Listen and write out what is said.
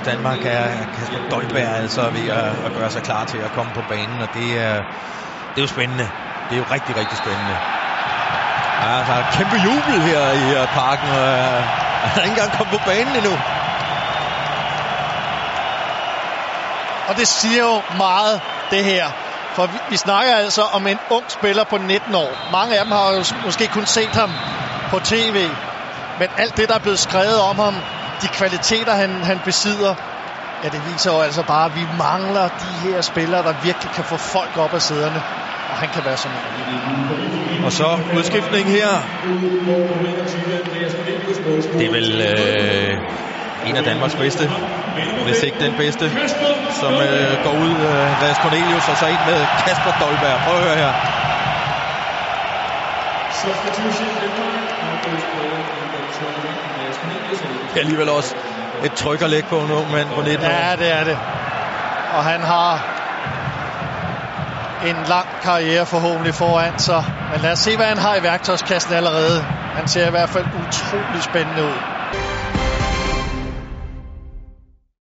hos Danmark er Kasper Dolberg altså ved at, at gøre sig klar til at komme på banen, og det er, det er jo spændende. Det er jo rigtig, rigtig spændende. Ja, altså, der er kæmpe jubel her i øh, parken, og øh, han er ikke engang kommet på banen endnu. Og det siger jo meget, det her. For vi, vi snakker altså om en ung spiller på 19 år. Mange af dem har jo måske kun set ham på tv. Men alt det, der er blevet skrevet om ham, de kvaliteter, han, han besidder, ja, det viser jo altså bare, at vi mangler de her spillere, der virkelig kan få folk op af sæderne. Og han kan være sådan en. Og så udskiftning her. Det er vel øh, en af Danmarks bedste, hvis ikke den bedste, som øh, går ud, øh, Lars Cornelius, og så ind med Kasper Dolberg. Prøv at høre her. Det er alligevel også et tryk at lægge på en ung mand på 19 år. Ja, det er det. Og han har en lang karriere forhåbentlig foran sig. Men lad os se, hvad han har i værktøjskassen allerede. Han ser i hvert fald utrolig spændende ud.